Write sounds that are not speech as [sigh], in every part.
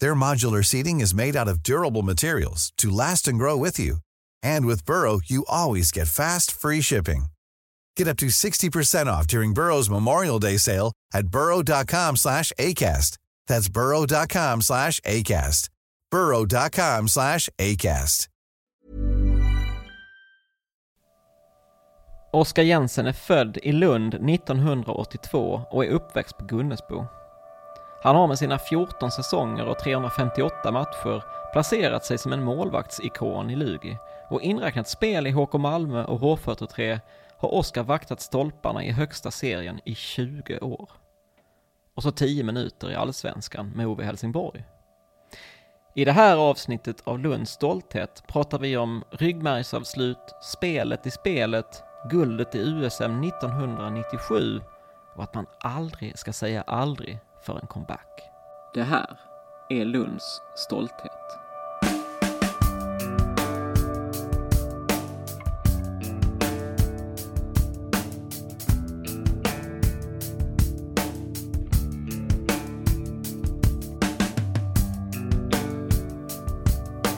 Their modular seating is made out of durable materials to last and grow with you. And with Burrow, you always get fast, free shipping. Get up to 60% off during Burrow's Memorial Day sale at burrow.com slash ACAST. That's burrow.com slash ACAST. burrow.com slash ACAST. Oskar Jensen är född i Lund 1982 och är uppväxt på Gunnesbo. Han har med sina 14 säsonger och 358 matcher placerat sig som en målvaktsikon i Lugi och inräknat spel i HK Malmö och H43 har Oskar vaktat stolparna i högsta serien i 20 år. Och så 10 minuter i allsvenskan med Ove Helsingborg. I det här avsnittet av Lunds stolthet pratar vi om ryggmärgsavslut, spelet i spelet, guldet i USM 1997 och att man aldrig ska säga aldrig för en comeback. Det här är Lunds stolthet.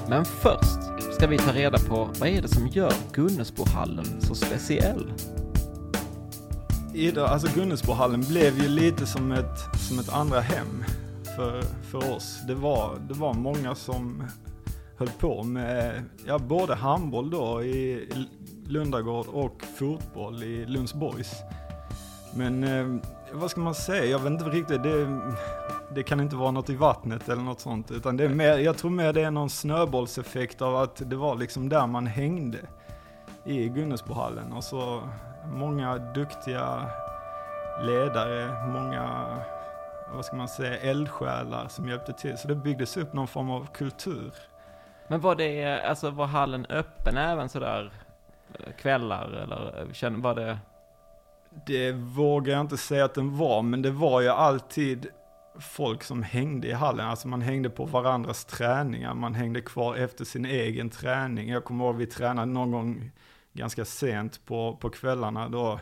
Men först ska vi ta reda på vad är det som gör Gunnesbohallen så speciell? Ida, alltså Gunnesbohallen blev ju lite som ett, som ett andra hem för, för oss. Det var, det var många som höll på med ja, både handboll då i Lundagård och fotboll i Lundsborgs. Men eh, vad ska man säga, jag vet inte riktigt, det, det kan inte vara något i vattnet eller något sånt. Utan det är mer, jag tror mer det är någon snöbollseffekt av att det var liksom där man hängde i Gunnesbohallen. Och så många duktiga ledare, många, vad ska man säga, eldsjälar som hjälpte till. Så det byggdes upp någon form av kultur. Men var det, alltså var hallen öppen även sådär eh, kvällar eller var det? Det vågar jag inte säga att den var, men det var ju alltid folk som hängde i hallen. Alltså man hängde på varandras träningar, man hängde kvar efter sin egen träning. Jag kommer ihåg vi tränade någon gång ganska sent på, på kvällarna då.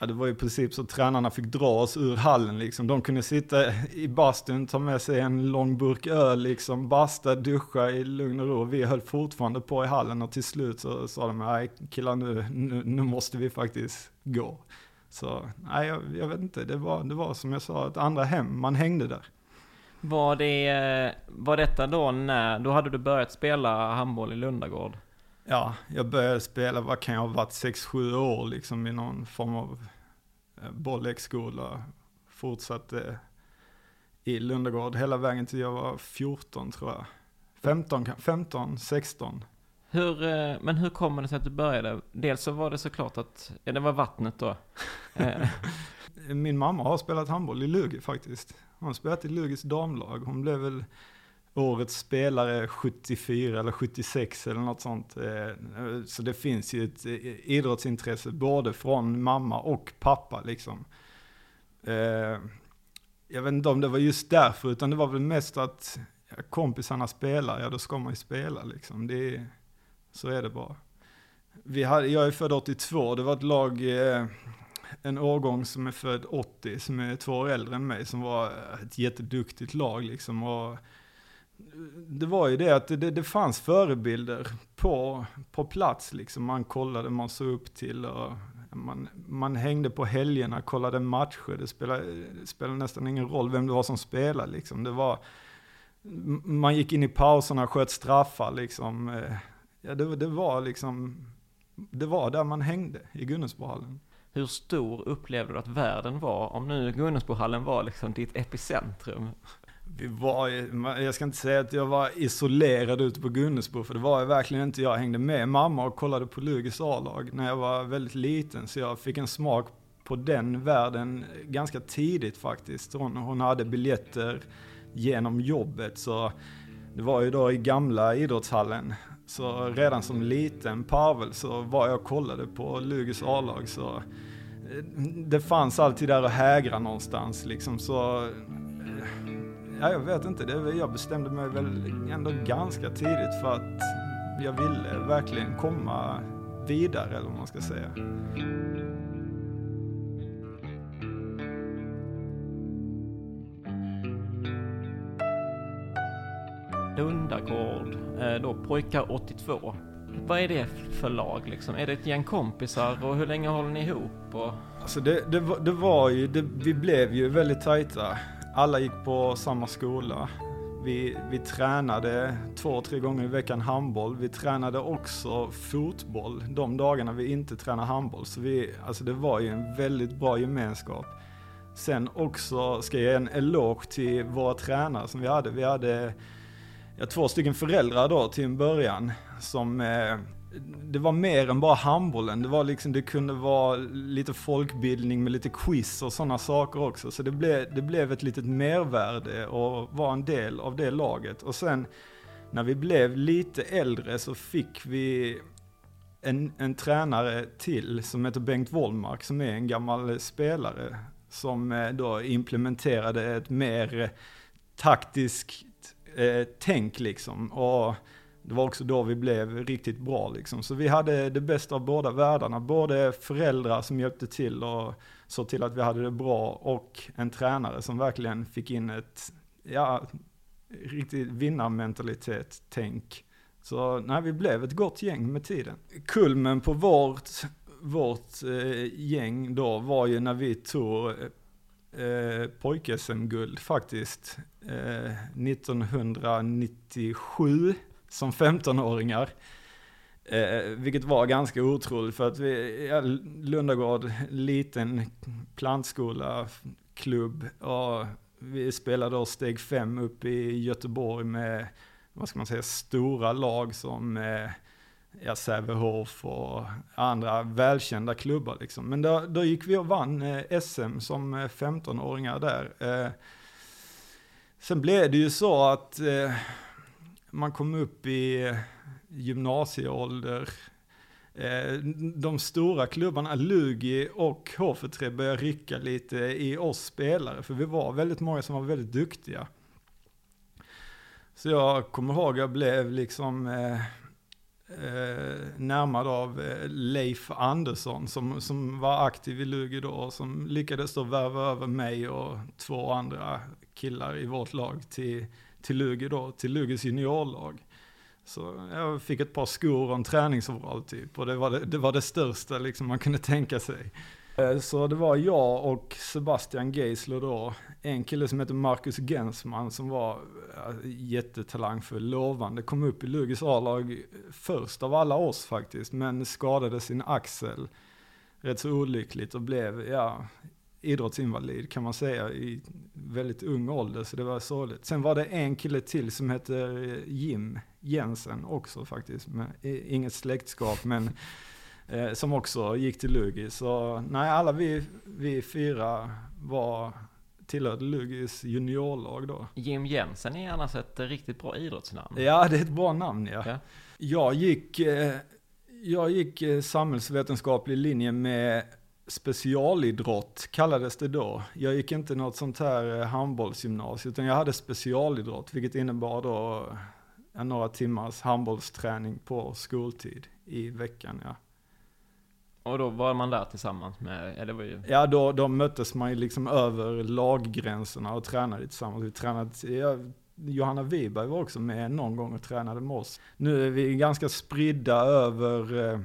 Ja, det var i princip så tränarna fick dra oss ur hallen liksom. De kunde sitta i bastun, ta med sig en lång burk öl liksom, basta, duscha i lugn och ro. Vi höll fortfarande på i hallen och till slut så sa de, nej killar nu, nu, nu måste vi faktiskt gå. Så nej, jag, jag, vet inte, det var, det var som jag sa ett andra hem, man hängde där. Var, det, eh, var detta då när, då hade du börjat spela handboll i Lundagård? Ja, jag började spela, vad kan jag ha varit, 6-7 år liksom i någon form av eh, bollexskola. Fortsatte i Lundagård hela vägen till jag var 14 tror jag. 15, 15 16. Hur, eh, men hur kommer det sig att du började? Dels så var det såklart att, ja det var vattnet då. [laughs] Eh. Min mamma har spelat handboll i Lugi faktiskt. Hon har spelat i Lugis damlag. Hon blev väl årets spelare 74 eller 76 eller något sånt. Eh, så det finns ju ett eh, idrottsintresse både från mamma och pappa liksom. Eh, jag vet inte om det var just därför, utan det var väl mest att kompisarna spelar, ja då ska man ju spela liksom. Det är, så är det bara. vi hade, jag är född 82, det var ett lag, en årgång som är född 80, som är två år äldre än mig, som var ett jätteduktigt lag liksom. Och det var ju det att det, det fanns förebilder på, på plats liksom. Man kollade, man såg upp till och man, man hängde på helgerna, kollade matcher. Det spelade, det spelade nästan ingen roll vem det var som spelade liksom. Det var, man gick in i pauserna, sköt straffar liksom. Eh, ja, det, det var liksom, det var där man hängde, i Gunnesbohallen. Hur stor upplevde du att världen var, om nu Gunnesbohallen var liksom ditt epicentrum? Vi var, jag ska inte säga att jag var isolerad ute på Gunnesbo, för det var jag verkligen inte. Jag hängde med mamma och kollade på Lugis A-lag när jag var väldigt liten, så jag fick en smak på den världen ganska tidigt faktiskt. Hon, hon hade biljetter genom jobbet, så det var ju då i gamla idrottshallen. Så redan som liten parvel så var jag och kollade på Lugis A-lag, så eh, det fanns alltid där att hägra någonstans liksom, så Ja, jag vet inte. Det, jag bestämde mig väl ändå ganska tidigt för att jag ville verkligen komma vidare, eller vad man ska säga. Lundagård, eh, då pojkar 82. Vad är det för lag liksom? Är det ett gäng kompisar och hur länge håller ni ihop? Och... Alltså det, det, var, det var ju, det, vi blev ju väldigt tajta alla gick på samma skola. Vi, vi tränade två, tre gånger i veckan handboll. Vi tränade också fotboll de dagarna vi inte tränade handboll. Så vi, alltså det var ju en väldigt bra gemenskap. Sen också ska jag ge en eloge till våra tränare som vi hade. Vi hade ja, två stycken föräldrar då till en början som eh, det var mer än bara handbollen. Det, var liksom, det kunde vara lite folkbildning med lite quiz och sådana saker också. Så det blev, det blev ett litet mervärde och var en del av det laget. Och sen när vi blev lite äldre så fick vi en, en tränare till som heter Bengt Wollmark som är en gammal spelare. Som eh, då implementerade ett mer taktiskt eh, tänk liksom. Och det var också då vi blev riktigt bra liksom. Så vi hade det bästa av båda världarna. Både föräldrar som hjälpte till och såg till att vi hade det bra och en tränare som verkligen fick in ett, ja, riktigt vinnarmentalitet, tänk. Så nej, vi blev ett gott gäng med tiden. Kulmen på vårt, vårt eh, gäng då var ju när vi tog eh, pojk-SM-guld faktiskt. Eh, 1997 som 15-åringar. Eh, vilket var ganska otroligt för att vi, ja, Lundagård, liten plantskola, klubb och vi spelade då steg fem upp i Göteborg med, vad ska man säga, stora lag som eh, ja, Sävehof och andra välkända klubbar liksom. Men då, då gick vi och vann eh, SM som eh, 15-åringar där. Eh, sen blev det ju så att eh, man kom upp i gymnasieålder. Eh, de stora klubbarna, Lugi och HF3 började rycka lite i oss spelare, för vi var väldigt många som var väldigt duktiga. Så jag kommer ihåg, jag blev liksom eh, eh, närmad av eh, Leif Andersson som, som var aktiv i Lugi då och som lyckades då värva över mig och två andra killar i vårt lag till till Lugi då, till Lugis juniorlag. Så jag fick ett par skor och en träningsoverall typ och det var det, det var det största liksom man kunde tänka sig. Eh, så det var jag och Sebastian Geisler då, en kille som heter Marcus Gensman som var eh, jättetalangfull, lovande, kom upp i Lugis A-lag först av alla oss faktiskt, men skadade sin axel rätt så olyckligt och blev, ja, idrottsinvalid kan man säga i väldigt ung ålder, så det var sorgligt. Sen var det en kille till som heter Jim Jensen också faktiskt, med inget släktskap, men [laughs] eh, som också gick till Lugi. Så nej, alla vi, vi fyra var tillhörde Lugis juniorlag då. Jim Jensen är annars ett riktigt bra idrottsnamn. Ja, det är ett bra namn ja. ja. Jag gick, eh, jag gick eh, samhällsvetenskaplig linje med specialidrott kallades det då. Jag gick inte något sånt här eh, handbollsgymnasium, utan jag hade specialidrott, vilket innebar då några timmars handbollsträning på skoltid i veckan. Ja. Och då var man där tillsammans med, ja det var ju... Ja, då, då möttes man ju liksom över laggränserna och tränade tillsammans. Vi tränade, ja, Johanna Wiberg var också med någon gång och tränade med oss. Nu är vi ganska spridda över, eh,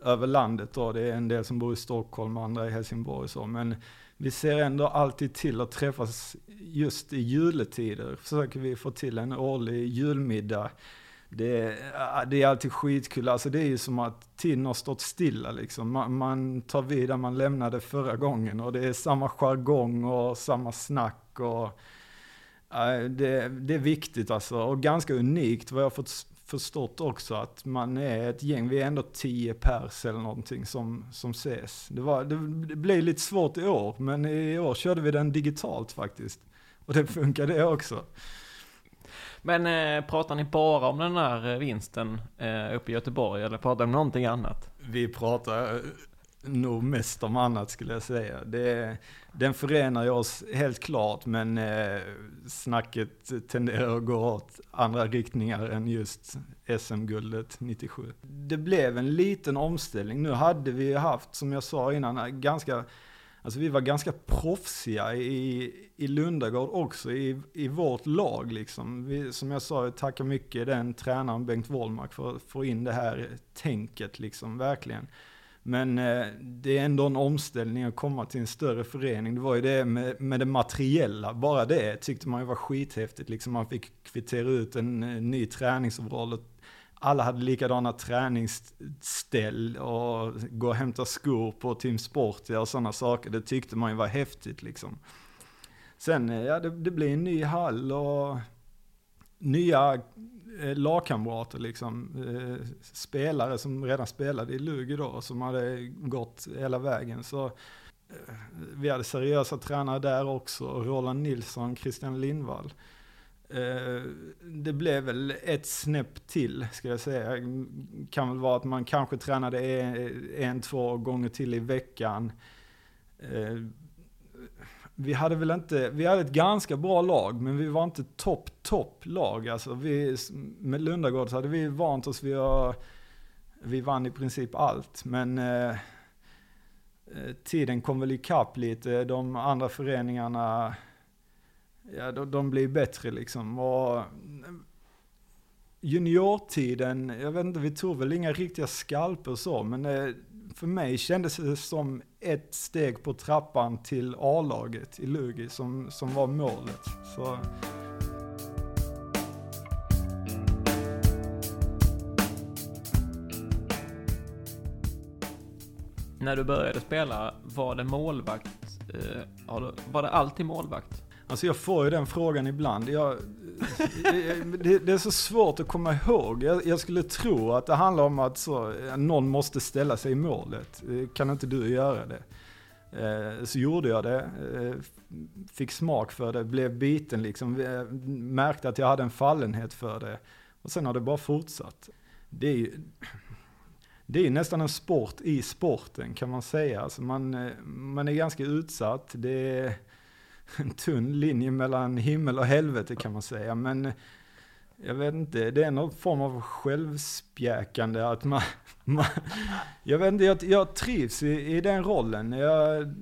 över landet då. Det är en del som bor i Stockholm, andra i Helsingborg och så. Men vi ser ändå alltid till att träffas just i juletider. Försöker vi få till en årlig julmiddag. Det, äh, det är alltid skitkul. Alltså det är ju som att tiden har stått stilla liksom. Man, man tar vid där man lämnade förra gången och det är samma jargong och samma snack och äh, det, det är viktigt alltså. Och ganska unikt vad jag har fått förstått också att man är ett gäng, vi är ändå tio pers eller någonting som, som ses. Det, var, det, det blev lite svårt i år, men i år körde vi den digitalt faktiskt. Och det funkade det också. Men eh, pratar ni bara om den här eh, vinsten eh, uppe i Göteborg eller pratar ni om någonting annat? Vi pratar nog mest om annat skulle jag säga. Det, den förenar ju oss helt klart, men eh, snacket tenderar att gå åt andra riktningar än just SM-guldet 97. Det blev en liten omställning. Nu hade vi haft, som jag sa innan, ganska Alltså vi var ganska proffsiga i, i Lundagård också, i, i vårt lag liksom. Vi, som jag sa, jag tackar mycket den tränaren Bengt Wollmark för att få in det här tänket liksom, verkligen. Men eh, det är ändå en omställning att komma till en större förening. Det var ju det med, med det materiella, bara det tyckte man ju var skithäftigt. Liksom man fick kvittera ut en, en ny träningsoverall alla hade likadana träningsställ och gå och hämta skor på Team Sportia och sådana saker. Det tyckte man ju var häftigt liksom. Sen, eh, ja det, det blir en ny hall och nya eh, lagkamrater liksom. Eh, spelare som redan spelade i Lugi då, som hade gått hela vägen. Så eh, vi hade seriösa tränare där också. Roland Nilsson, Christian Lindvall. Eh, det blev väl ett snäpp till, ska jag säga. Kan väl vara att man kanske tränade en, en två gånger till i veckan. Eh, vi hade väl inte, vi hade ett ganska bra lag, men vi var inte topp, topp lag. Alltså vi, med Lundagård så hade vi vant oss vid att, vi vann i princip allt. Men eh, eh tiden kom väl ikapp lite. De andra föreningarna ja, de, de blir bättre liksom. Och juniortiden, jag vet inte, vi tog väl inga riktiga skalper så, men eh, för mig kändes det som ett steg på trappan till A-laget i Lugi som, som var målet. Så. När du började spela, var det målvakt? Eh, var det alltid målvakt? Alltså jag får ju den frågan ibland. Jag, det, det, är så svårt att komma ihåg. Jag, jag, skulle tro att det handlar om att så, någon måste ställa sig i målet. Eh, kan inte du göra det? Eh, så gjorde jag det. Eh, fick smak för det, blev biten liksom. Märkte att jag hade en fallenhet för det. Och sen har det bara fortsatt. Det är ju, det är nästan en sport i sporten kan man säga. Alltså man, man är ganska utsatt. Det är, [laughs] en tunn linje mellan himmel och helvete kan man säga. Men eh, jag vet inte, det är någon form av självspjäkande att man, [laughs] man jag vet inte, jag, jag trivs i, i, den rollen. Jag,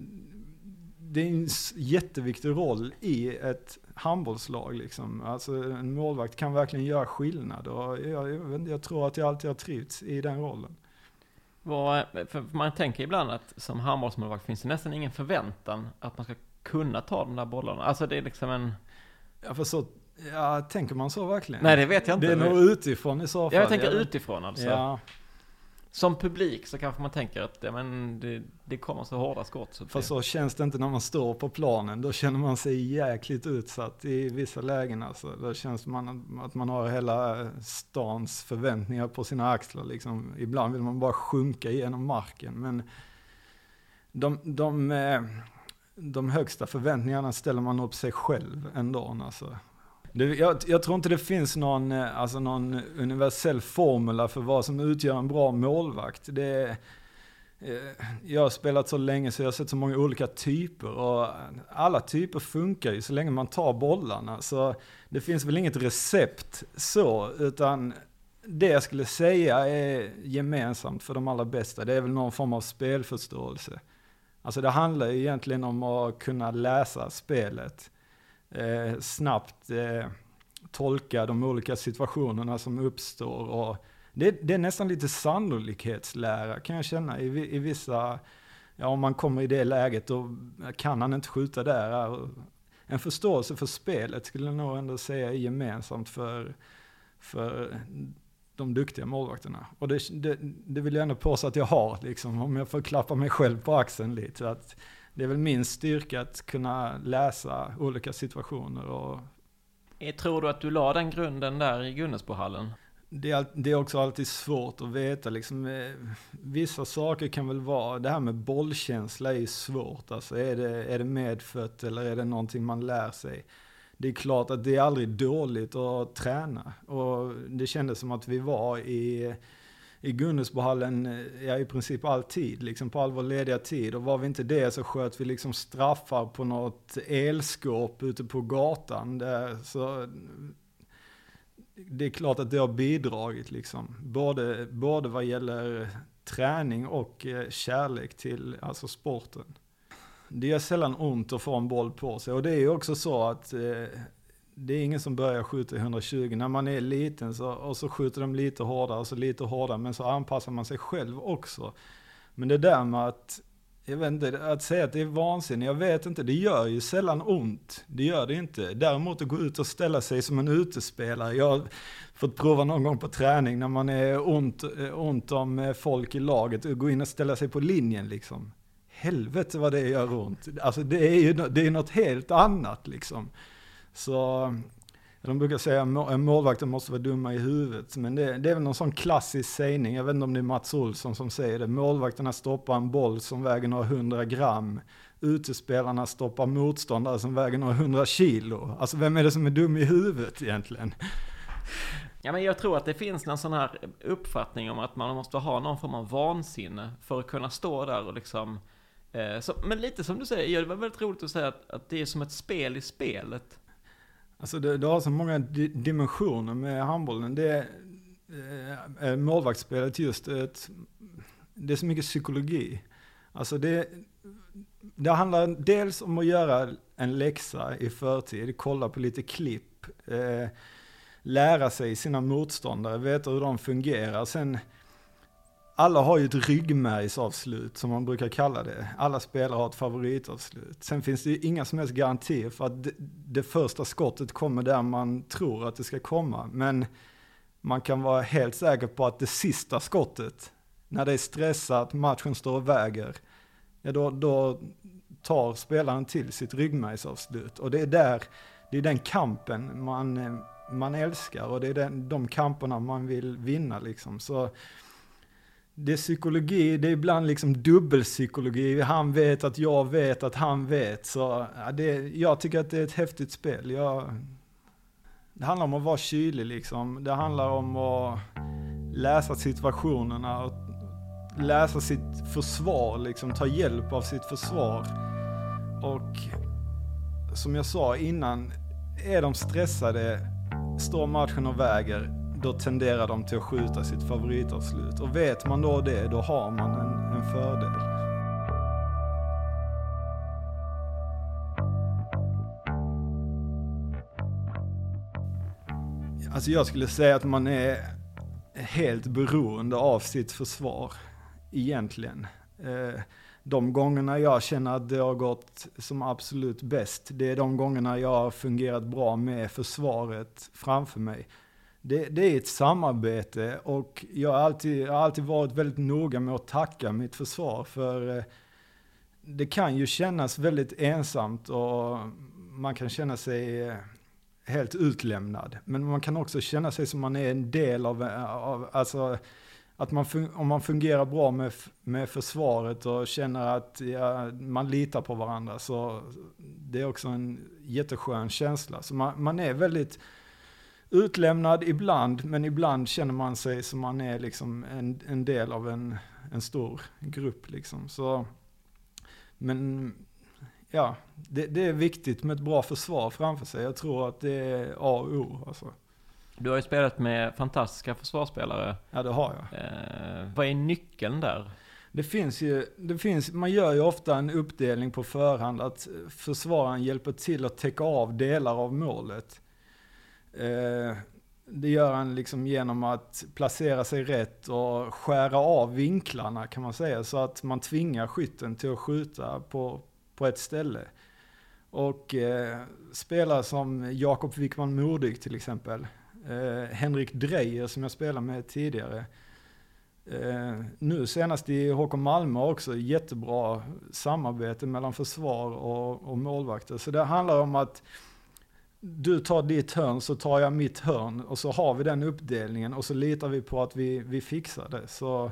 det är en jätteviktig roll i ett handbollslag liksom. Alltså en målvakt kan verkligen göra skillnad och jag, jag, vet inte, jag tror att jag alltid har trivts i den rollen. Eh, för man tänker ibland att som handbollsmålvakt finns det nästan ingen förväntan att man ska kunna ta de där bollarna. Alltså det är liksom en... Ja, för så, ja, tänker man så verkligen? Nej, det vet jag inte. Det är nog utifrån i så fall. Ja, jag tänker utifrån alltså. Ja. Som publik så kanske man tänker att ja, men det, det kommer så hårda skott. Så För så känns det inte när man står på planen. Då känner man sig jäkligt utsatt i vissa lägen. Alltså. Då känns man att man har hela stans förväntningar på sina axlar. Liksom. Ibland vill man bara sjunka igenom marken. Men de, de, eh, de högsta förväntningarna ställer man upp sig själv ändå. Alltså. Det, jag, jag, tror inte det finns någon, eh, alltså någon universell formula för vad som utgör en bra målvakt. Det, eh, jag har spelat så länge så jag har sett så många olika typer och alla typer funkar ju så länge man tar bollarna. Så det finns väl inget recept så, utan det jag skulle säga är gemensamt för de allra bästa, det är väl någon form av spelförståelse. Alltså det handlar ju egentligen om att kunna läsa spelet, eh, snabbt eh, tolka de olika situationerna som uppstår och det, det, är nästan lite sannolikhetslära kan jag känna i, i vissa, ja om man kommer i det läget då kan han inte skjuta där. En förståelse för spelet skulle jag nog ändå säga är gemensamt för, för de duktiga målvakterna. Och det, det, det vill jag ändå påstå att jag har, liksom, om jag får klappa mig själv på axeln lite. Att det är väl min styrka att kunna läsa olika situationer. Och... Tror du att du la den grunden där i Gunnesbohallen? Det är, det är också alltid svårt att veta. Liksom, eh, vissa saker kan väl vara, det här med bollkänsla är ju svårt. Alltså, är, det, är det medfött eller är det någonting man lär sig? Det är klart att det är aldrig dåligt att träna. Och det kändes som att vi var i, i Gunnesbohallen ja, i princip alltid, liksom på all vår lediga tid. Och var vi inte det så sköt vi liksom straffar på något elskåp ute på gatan. Där, så det är klart att det har bidragit liksom. Både, både vad gäller träning och eh, kärlek till alltså sporten det gör sällan ont att få en boll på sig. Och det är ju också så att eh, det är ingen som börjar skjuta 120. När man är liten så, och så skjuter de lite hårdare och så lite hårdare. Men så anpassar man sig själv också. Men det där med att, jag vet inte, att säga att det är vansinne, jag vet inte. Det gör ju sällan ont. Det gör det inte. Däremot att gå ut och ställa sig som en utespelare. Jag har fått prova någon gång på träning när man är ont, eh, ont om eh, folk i laget. Gå in och ställa sig på linjen liksom helvete vad det gör ont. Alltså det är ju det är något helt annat liksom. Så de brukar säga att målvakten måste vara dumma i huvudet. Men det, det, är väl någon sån klassisk sägning, jag vet inte om det är Mats Olsson som säger det. Målvakterna stoppar en boll som väger några hundra gram. Utespelarna stoppar motståndare som väger några hundra kilo. Alltså vem är det som är dum i huvudet egentligen? Ja, men jag tror att det finns en sån här uppfattning om att man måste ha någon form av vansinne för att kunna stå där och liksom Eh, Eh, så, men lite som du säger, det var väldigt roligt att säga att, att det är som ett spel i spelet. Alltså det, det har så många di dimensioner med handbollen. Det är eh, målvaktsspelet just ett, det är så mycket psykologi. Alltså det, det handlar dels om att göra en läxa i förtid, kolla på lite klipp, eh, lära sig sina motståndare, veta hur de fungerar. Sen alla har ju ett ryggmärgsavslut som man brukar kalla det. Alla spelare har ett favoritavslut. Sen finns det ju inga som helst garantier för att det, det första skottet kommer där man tror att det ska komma. Men man kan vara helt säker på att det sista skottet, när det är stressat, matchen står och väger, ja då, då tar spelaren till sitt ryggmärgsavslut. Och det är där, det är den kampen man, man älskar och det är den, de kamperna man vill vinna liksom. Så det är psykologi, det är ibland liksom dubbelpsykologi. Han vet att jag vet att han vet. Så ja, det, jag tycker att det är ett häftigt spel. Jag, det handlar om att vara kylig liksom. Det handlar om att läsa situationerna och läsa sitt försvar, liksom ta hjälp av sitt försvar. Och som jag sa innan, är de stressade, står matchen och väger, då tenderar de till att skjuta sitt favoritavslut. Och vet man då det, då har man en, en fördel. Alltså jag skulle säga att man är helt beroende av sitt försvar, egentligen. Eh, de gångerna jag känner att det har gått som absolut bäst, det är de gångerna jag har fungerat bra med försvaret framför mig det, det, är ett samarbete och jag har, alltid, jag har alltid varit väldigt noga med att tacka mitt försvar för eh, det kan ju kännas väldigt ensamt och man kan känna sig eh, helt utlämnad. Men man kan också känna sig som man är en del av, eh, av alltså att man, om man fungerar bra med, med försvaret och känner att ja, man litar på varandra så det är också en jätteskön känsla. Så man, man är väldigt utlämnad ibland, men ibland känner man sig som man är liksom en, en del av en, en stor grupp. Liksom. Så, men ja, det, det, är viktigt med ett bra försvar framför sig. Jag tror att det är A och O. Alltså. Du har ju spelat med fantastiska försvarsspelare. Ja, det har jag. Eh, vad är nyckeln där? Det finns ju, det finns, man gör ju ofta en uppdelning på förhand att försvararen hjälper till att täcka av delar av målet. Eh, det gör han liksom genom att placera sig rätt och skära av vinklarna kan man säga. Så att man tvingar skytten till att skjuta på, på ett ställe. Och eh, spelare som Jakob Wickman Modig till exempel. Eh, Henrik Dreyer som jag spelade med tidigare. Eh, nu senast i HK Malmö också jättebra samarbete mellan försvar och, och målvakter. Så det handlar om att du tar ditt hörn så tar jag mitt hörn och så har vi den uppdelningen och så litar vi på att vi, vi fixar det. Så,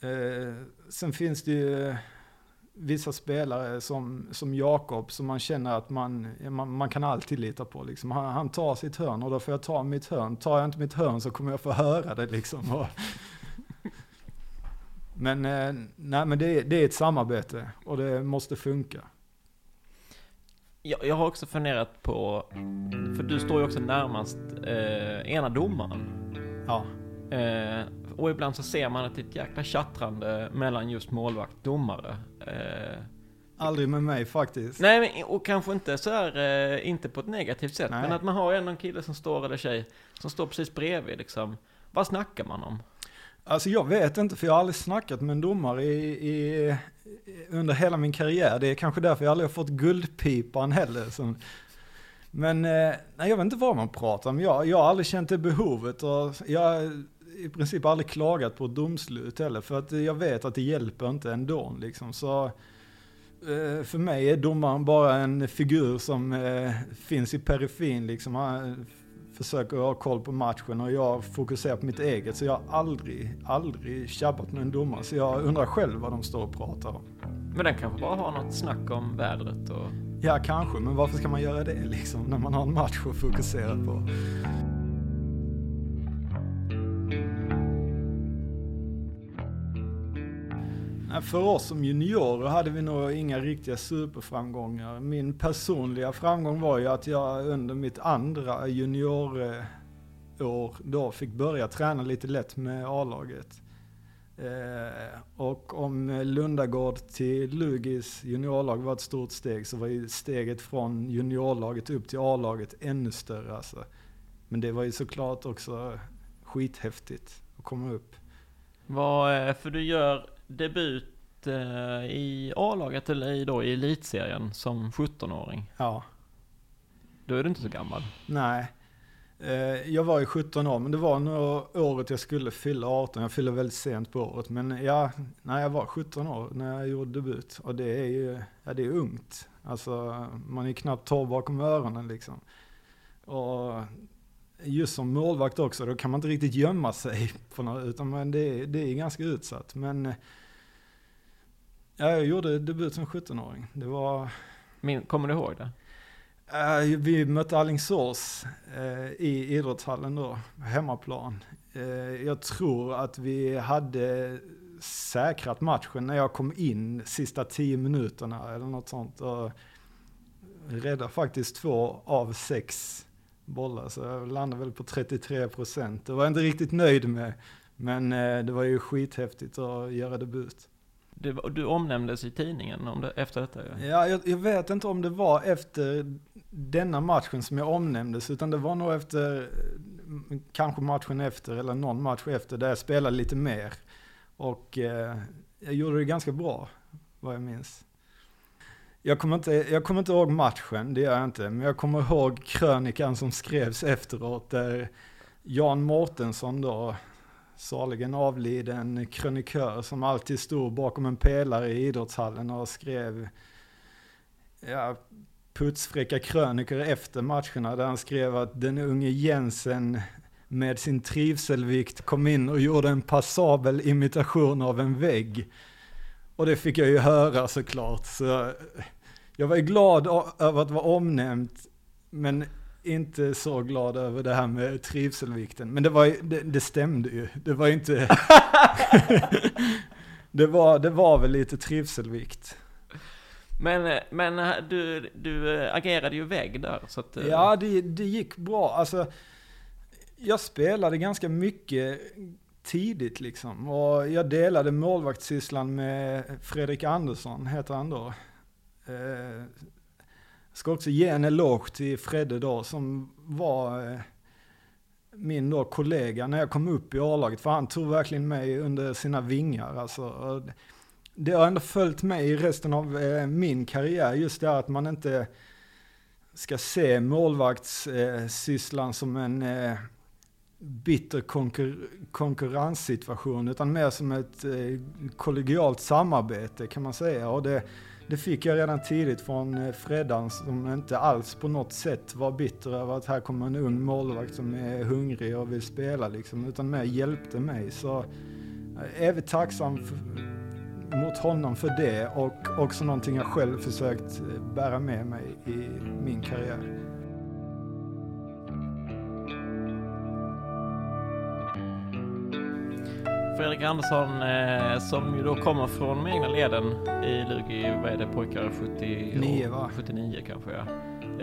eh, sen finns det ju eh, vissa spelare som, som Jakob som man känner att man, man, man kan alltid lita på. Liksom. Han, han, tar sitt hörn och då får jag ta mitt hörn. Tar jag inte mitt hörn så kommer jag få höra det liksom. Och, [laughs] men eh, nej, men det, det är ett samarbete och det måste funka. Jag, jag har också funderat på, för du står ju också närmast eh, ena domaren. Ja. Eh, och ibland så ser man att det är ett jäkla tjattrande mellan just målvakt och domare. Eh, Aldrig med mig faktiskt. nej, men, och kanske inte så här, eh, inte på ett negativt sätt, Nej. men att man har en kille som står, eller tjej, som står precis bredvid liksom. Vad snackar man om? Alltså jag vet inte, för jag har aldrig snackat med en domare i, i, under hela min karriär. Det är kanske därför jag aldrig har fått guldpipan heller. Som, men eh, nej, jag vet inte vad man pratar om. Jag, jag har aldrig känt det behovet och jag har i princip aldrig klagat på ett domslut heller. För att jag vet att det hjälper inte ändå. Liksom. Så eh, för mig är domaren bara en figur som eh, finns i periferin. Liksom. Försöker ha koll på matchen och jag fokuserar på mitt eget. Så jag har aldrig, aldrig tjabbat med en domare. Så jag undrar själv vad de står och pratar om. Men den kanske bara har något snack om vädret och... Ja, kanske, men varför ska man göra det liksom när man har en match att fokusera på? För oss som juniorer hade vi nog inga riktiga superframgångar. Min personliga framgång var ju att jag under mitt andra juniorår då fick börja träna lite lätt med A-laget. Eh, och om Lundagård till Lugis juniorlag var ett stort steg så var ju steget från juniorlaget upp till A-laget ännu större alltså. Men det var ju såklart också skithäftigt att komma upp. Vad, eh, för du gör debut eh, i A-laget eller i, då, i elitserien som 17-åring. Ja, Då är du inte så gammal. nej. Eh, Jag var ju 17 år, men det var nog året jag skulle fylla 18. Jag fyllde väldigt sent på året. Men ja, när jag var 17 år när jag gjorde debut. Och det är ju, ja det är ungt. Alltså, man är knappt torr bakom öronen liksom. Och just som målvakt också, då kan man inte riktigt gömma sig. På något, utan man, det, är- det är ganska utsatt. Men ja, jag gjorde debut som 17-åring. Det var Min, kommer du ihåg det? Eh, vi mötte Alingsås eh, i idrottshallen då, hemmaplan. Eh, jag tror att vi hade säkrat matchen när jag kom in sista tio minuterna eller något sånt. Och räddade faktiskt två av sex bollar, så jag landade väl på 33 procent. Det var jag inte riktigt nöjd med, men eh, det var ju skithäftigt att göra debut. var, du omnämndes i tidningen om det, efter detta ju. Ja, jag, jag vet inte om det var efter denna matchen som jag omnämndes, utan det var nog efter, kanske matchen efter eller någon match efter, där jag spelade lite mer. Och eh, jag gjorde det ganska bra, vad jag minns. Jag kommer, inte, jag kommer inte ihåg matchen, det gör jag inte, men jag kommer ihåg krönikan som skrevs efteråt, där Jan Mårtensson då, saligen avliden krönikör som alltid stod bakom en pelare i idrottshallen och skrev ja, putsfräcka krönikor efter matcherna där han skrev att den unge Jensen med sin trivselvikt kom in och gjorde en passabel imitation av en vägg. Och det fick jag ju höra såklart. Så jag var glad över att vara omnämnt, men inte så glad över det här med trivselvikten. Men det, var, det, det stämde ju. Det var inte... [laughs] det, var, det var väl lite trivselvikt. Men, men eh, du, du eh, agerade ju vägg där, så att... eh, Ja, det, det gick bra. Alltså, jag spelade ganska mycket tidigt liksom. Och jag delade målvaktssysslan med Fredrik Andersson, heter han då. Eh, ska också ge en eloge till Fredde då, som var eh, min då kollega när jag kom upp i A-laget. För han tog verkligen mig under sina vingar. Alltså, det har ändå följt mig i resten av eh, min karriär, just det att man inte ska se målvaktssysslan eh, som en eh, bitter konkur konkurrenssituation, utan mer som ett eh, kollegialt samarbete kan man säga. Och det, det fick jag redan tidigt från eh, Freddan som inte alls på något sätt var bitter över att här kommer en ung målvakt som är hungrig och vill spela liksom, utan mer hjälpte mig. Så jag är evigt tacksam för, mot honom för det och också någonting jag själv försökt eh, bära med mig i min karriär. Fredrik Andersson eh, som ju då kommer från de egna leden i Lugi, vad är det pojkar, 79 va? 79 kanske ja.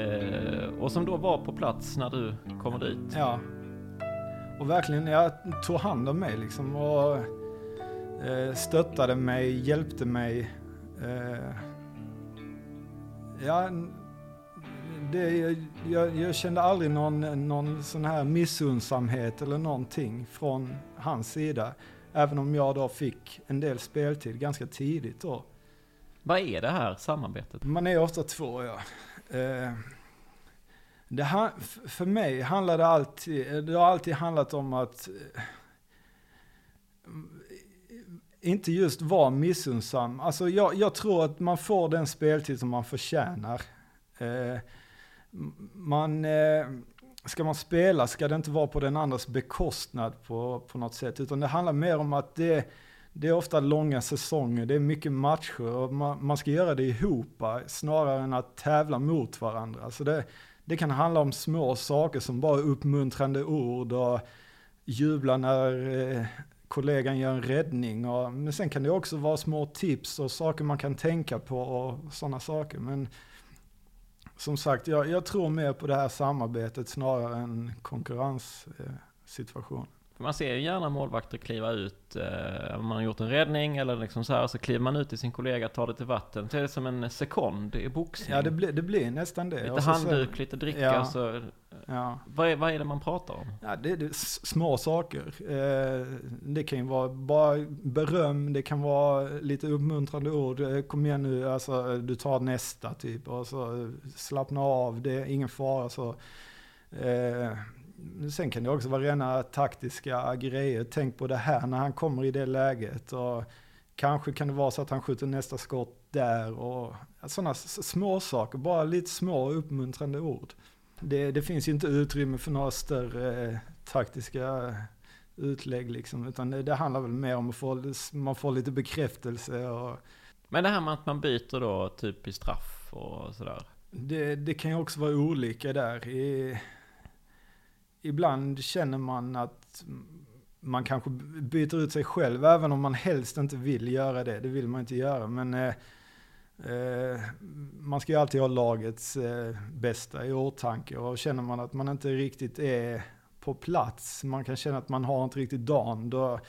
Eh, och som då var på plats när du kommer dit. Ja. Och verkligen, jag tog hand om mig liksom och eh, stöttade mig, hjälpte mig. Eh, ja, det, jag, jag, kände aldrig någon, någon sån här missundsamhet eller någonting från hans sida. Även om jag då fick en del speltid ganska tidigt då. Vad är det här samarbetet? Man är ofta två, ja. Eh, det, för mig handlar det alltid, det har alltid handlat om att eh, inte just vara missunnsam. Alltså jag, jag, tror att man får den speltid som man förtjänar. Eh, man, ska man spela ska det inte vara på den andras bekostnad på, på något sätt. Utan det handlar mer om att det, det är ofta långa säsonger, det är mycket matcher och man, man ska göra det ihop eh, snarare än att tävla mot varandra. Så det, det kan handla om små saker som bara uppmuntrande ord och jubla när eh, kollegan gör en räddning. Och, men sen kan det också vara små tips och saker man kan tänka på och sådana saker. Men som sagt, jag, jag, tror mer på det här samarbetet snarare än konkurrenssituationen. Man ser ju gärna målvakter kliva ut, eh, om man har gjort en räddning eller liksom så här, så kliver man ut till sin kollega, tar det till vatten. Det är som en sekond i boxning. Ja, det blir, det blir nästan det. Lite handduk, lite dricka, ja, så Ja. Vad, är, vad är det man pratar om? Ja, det är små saker. Eh, det kan ju vara bara beröm, det kan vara lite uppmuntrande ord. Eh, kom igen nu, alltså, du tar nästa typ. Och så slappna av, det är ingen fara. Så. Eh, sen kan det också vara rena taktiska grejer. Tänk på det här när han kommer i det läget. Och kanske kan det vara så att han skjuter nästa skott där. Och sådana små saker, bara lite små uppmuntrande ord det, det, finns ju inte utrymme för några större eh, taktiska utlägg liksom. Utan det, det, handlar väl mer om att få, man får lite bekräftelse och... Men det här med att man byter då typ i straff och sådär? Det, det kan ju också vara olika där. I, ibland känner man att man kanske byter ut sig själv, även om man helst inte vill göra det. Det vill man inte göra. Men eh, Eh, man ska ju alltid ha lagets eh, bästa i åtanke och känner man att man inte riktigt är på plats, man kan känna att man har inte riktigt dagen, då,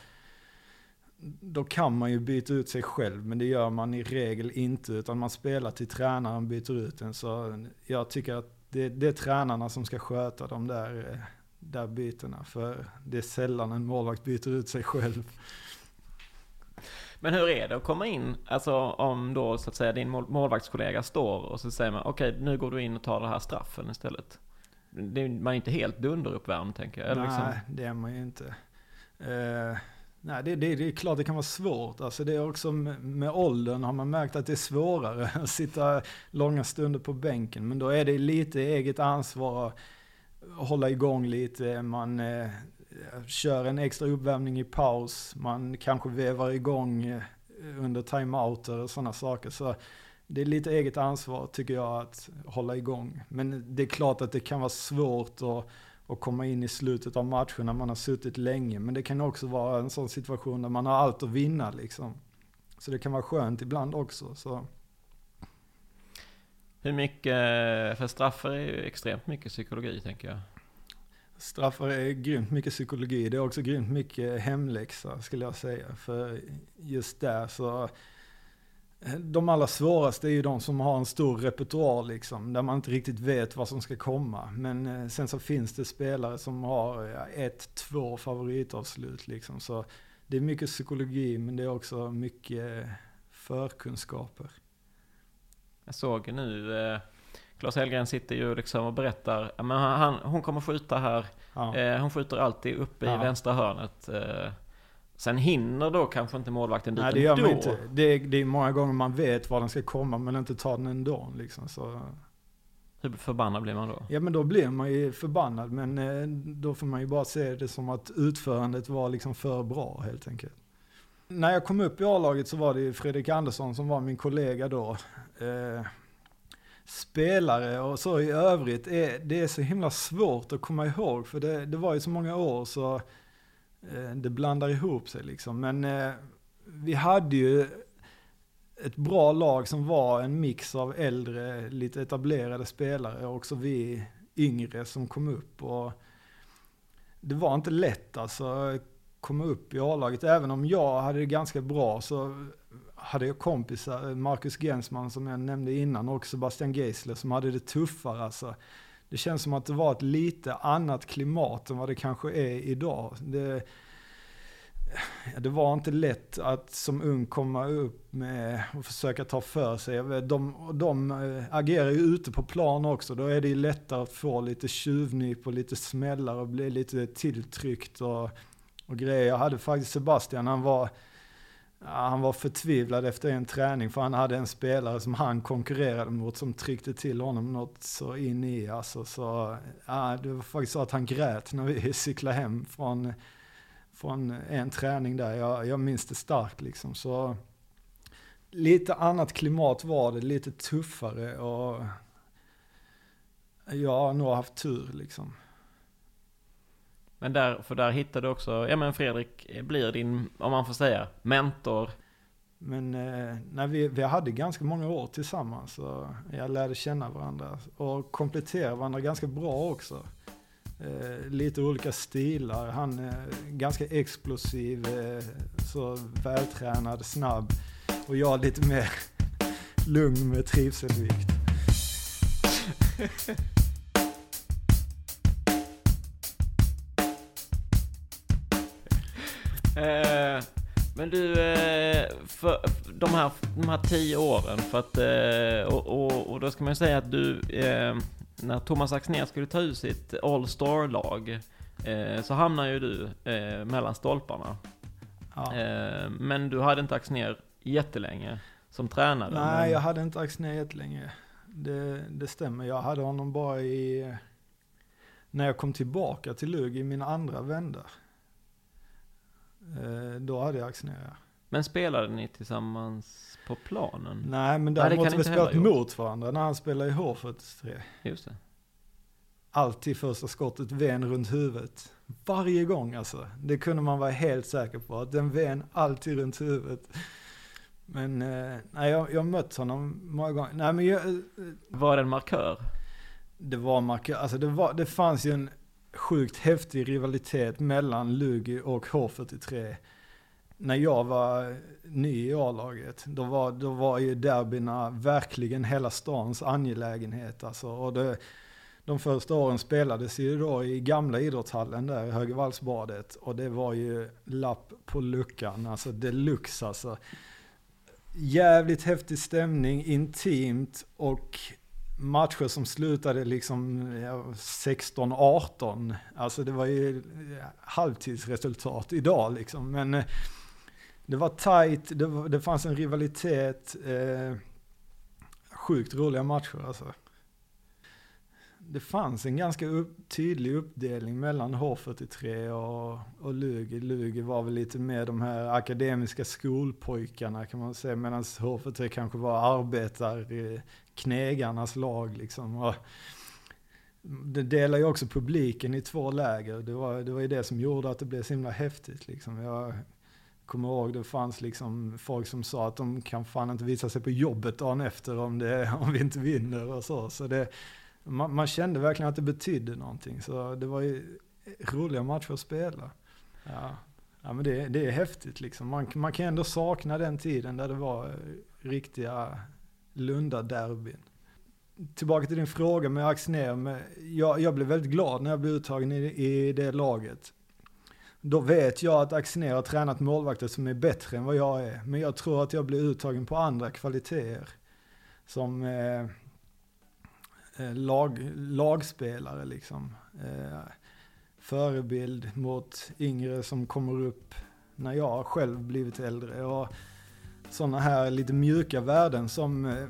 då kan man ju byta ut sig själv, men det gör man i regel inte, utan man spelar till tränaren byter ut den. Så jag tycker att det, det är tränarna som ska sköta de där, eh, där bytena, för det är sällan en målvakt byter ut sig själv. Men hur är det att komma in, alltså om då så att säga din mål, målvaktskollega står och så säger man okej okay, nu går du in och tar den här straffen istället. Det, man är inte helt dunderuppvärmd tänker jag. Eller nej, liksom... det är man ju inte. Uh, nej, det, det, det, är klart det kan vara svårt. Alltså det är också med, med åldern har man märkt att det är svårare [laughs] att sitta långa stunder på bänken. Men då är det lite eget ansvar hålla igång lite. Man, eh, kör en extra uppvärmning i paus, man kanske vevar igång eh, under timeouter och sådana saker. Så det är lite eget ansvar tycker jag att hålla igång. Men det är klart att det kan vara svårt att, att komma in i slutet av matchen när man har suttit länge. Men det kan också vara en sån situation där man har allt att vinna liksom. Så det kan vara skönt ibland också. Så. Hur mycket, för straffar är ju extremt mycket psykologi tänker jag. Straffar är grymt mycket psykologi. Det är också grymt mycket hemläxa skulle jag säga. För just där så, eh, de allra svåraste är ju de som har en stor repertoar liksom. Där man inte riktigt vet vad som ska komma. Men eh, sen så finns det spelare som har eh, ett, två favoritavslut liksom. Så det är mycket psykologi men det är också mycket förkunskaper. Jag såg nu eh Claes Hellgren sitter ju liksom och berättar, men han, hon kommer skjuta här, ja. eh, hon skjuter alltid uppe ja. i vänstra hörnet. Eh, sen hinner då kanske inte målvakten dit Nej, det gör man inte. Det är, det är många gånger man vet var den ska komma men inte tar den ändå liksom. Så. Hur förbannad blir man då? Ja men då blir man ju förbannad men eh, då får man ju bara se det som att utförandet var liksom för bra helt enkelt. När jag kom upp i A-laget så var det ju Fredrik Andersson som var min kollega då. Eh, spelare och så i övrigt, är, det är så himla svårt att komma ihåg. För det, det var ju så många år så eh, det blandar ihop sig liksom. Men eh, vi hade ju ett bra lag som var en mix av äldre, lite etablerade spelare och också vi yngre som kom upp. Och det var inte lätt alltså komma upp i A-laget. Även om jag hade det ganska bra så hade jag kompisar, Marcus Gensman som jag nämnde innan och Sebastian Geisler som hade det tuffare. Alltså, det känns som att det var ett lite annat klimat än vad det kanske är idag. Det, det var inte lätt att som ung komma upp med och försöka ta för sig. De, de eh, agerar ju ute på plan också. Då är det ju lättare att få lite tjuvnyp och lite smällar och bli lite tilltryckt och, och grejer. Jag hade faktiskt Sebastian, han var han var förtvivlad efter en träning för han hade en spelare som han konkurrerade mot som tryckte till honom något så in i. Alltså, så, ja, det var faktiskt så att han grät när vi [laughs] cyklade hem från, från en träning där. Jag, jag minns det starkt liksom. Så, lite annat klimat var det, lite tuffare och jag har nog haft tur liksom. Men där, för där hittade du också, ja men Fredrik blir din, om man får säga, mentor. Men eh, nej, vi, vi hade ganska många år tillsammans och jag lärde känna varandra och kompletterade varandra ganska bra också. Eh, lite olika stilar. Han är ganska explosiv, eh, så vältränad, snabb. Och jag lite mer [laughs] lugn med trivselvikt. [laughs] Eh, men du, eh, för de här, de här tio åren, för att, eh, och, och, och, då ska man ju säga att du, när Thomas Axnér skulle ta ut sitt All Star-lag, så hamnar ju du mellan stolparna. Ja. men du hade inte Axnér jättelänge som tränare? Nej, men... jag hade inte Axnér jättelänge. Det, det stämmer. Jag hade honom bara i, när jag kom tillbaka till Lugg i min andra vända. Eh, då hade jag actionerat. Men spelade ni tillsammans på planen? Nej, men däremot har vi spelat mot varandra när han spelade i H43. Just det. Alltid första skottet ven runt huvudet. Varje gång alltså. Det kunde man vara helt säker på. Att den ven alltid runt huvudet. Men eh, nej, jag, har mött honom många gånger. Nej, men jag, eh, var det en markör? Det var markör. Alltså det, var, det fanns ju en sjukt häftig rivalitet mellan Lugi och H43. När jag var ny i A-laget, då var, då var ju derbyna verkligen hela stans angelägenhet. Alltså, och det, de första åren spelades ju då i gamla idrottshallen där, Högervallsbadet. Och det var ju lapp på luckan, alltså deluxe alltså. Jävligt häftig stämning, intimt och matcher som slutade liksom 16-18. Alltså det var ju halvtidsresultat idag liksom. Men eh, det var tight, det, var, det fanns en rivalitet. Eh, sjukt roliga matcher alltså. Det fanns en ganska upp, tydlig uppdelning mellan H43 och, och Lugi. Lugi var väl lite mer de här akademiska skolpojkarna kan man säga. Medan H43 kanske var arbetarknegarnas lag liksom. Och det delar ju också publiken i två läger. Det var, det var ju det som gjorde att det blev så himla häftigt liksom. Jag kommer ihåg det fanns liksom folk som sa att de kan fan inte visa sig på jobbet dagen efter om, det, om vi inte vinner och så. Så det, man, man kände verkligen att det betydde någonting. Så det var ju roliga matcher att spela. Ja, ja men det, det är häftigt liksom. Man, man kan ändå sakna den tiden där det var eh, riktiga Lunda-derbyn. Tillbaka till din fråga med Axnér. Jag, jag blev väldigt glad när jag blev uttagen i, i det laget. Då vet jag att Axnér har tränat målvakter som är bättre än vad jag är. Men jag tror att jag blir uttagen på andra kvaliteter. Som eh Eh, lag, lagspelare liksom. Eh, förebild mot yngre som kommer upp när jag själv blivit äldre. Och sådana här lite mjuka värden som eh,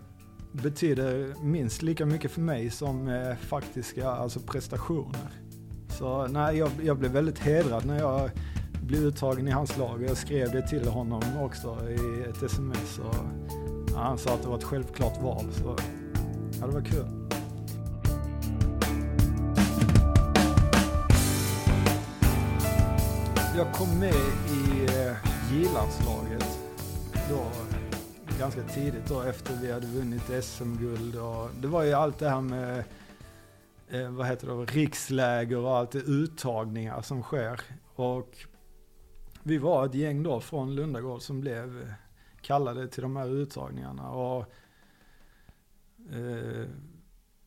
betyder minst lika mycket för mig som eh, faktiska alltså prestationer. Så nej, jag, jag blev väldigt hedrad när jag blev uttagen i hans lag. Jag skrev det till honom också i ett sms. Och, ja, han sa att det var ett självklart val. Så ja, det var kul. Jag kom med i eh, J-landslaget då ganska tidigt då efter vi hade vunnit SM-guld. Det var ju allt det här med eh, vad heter det, riksläger och allt det uttagningar som sker. Och vi var ett gäng då från Lundagård som blev eh, kallade till de här uttagningarna. Och, eh,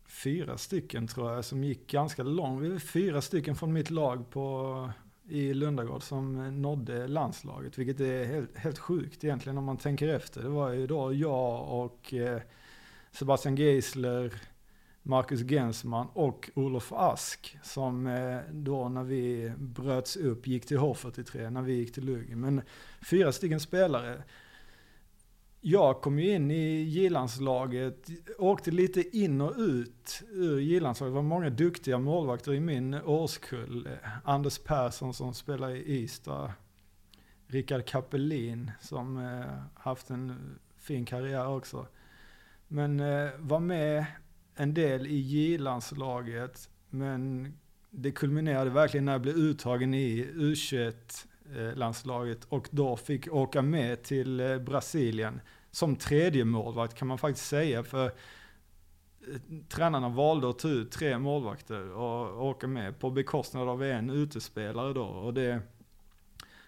fyra stycken tror jag som gick ganska långt. Vi var fyra stycken från mitt lag på, i Lundagård som nådde landslaget. Vilket är helt, helt sjukt egentligen om man tänker efter. Det var ju då jag och eh, Sebastian Geisler, Marcus Gensman och Olof Ask som eh, då när vi bröts upp gick till H43 när vi gick till Lugi. Men fyra stycken spelare. Jag kom ju in i J-landslaget, åkte lite in och ut ur J-landslaget. Det var många duktiga målvakter i min årskull. Anders Persson som spelar i Ystad. Rickard Kapelin som eh, haft en fin karriär också. Men eh, var med en del i J-landslaget, men det kulminerade verkligen när jag blev uttagen i U21-landslaget och då fick åka med till eh, Brasilien som tredje målvakt kan man faktiskt säga. För eh, tränarna valde att ta ut tre målvakter och åka med på bekostnad av en utespelare då. Och det,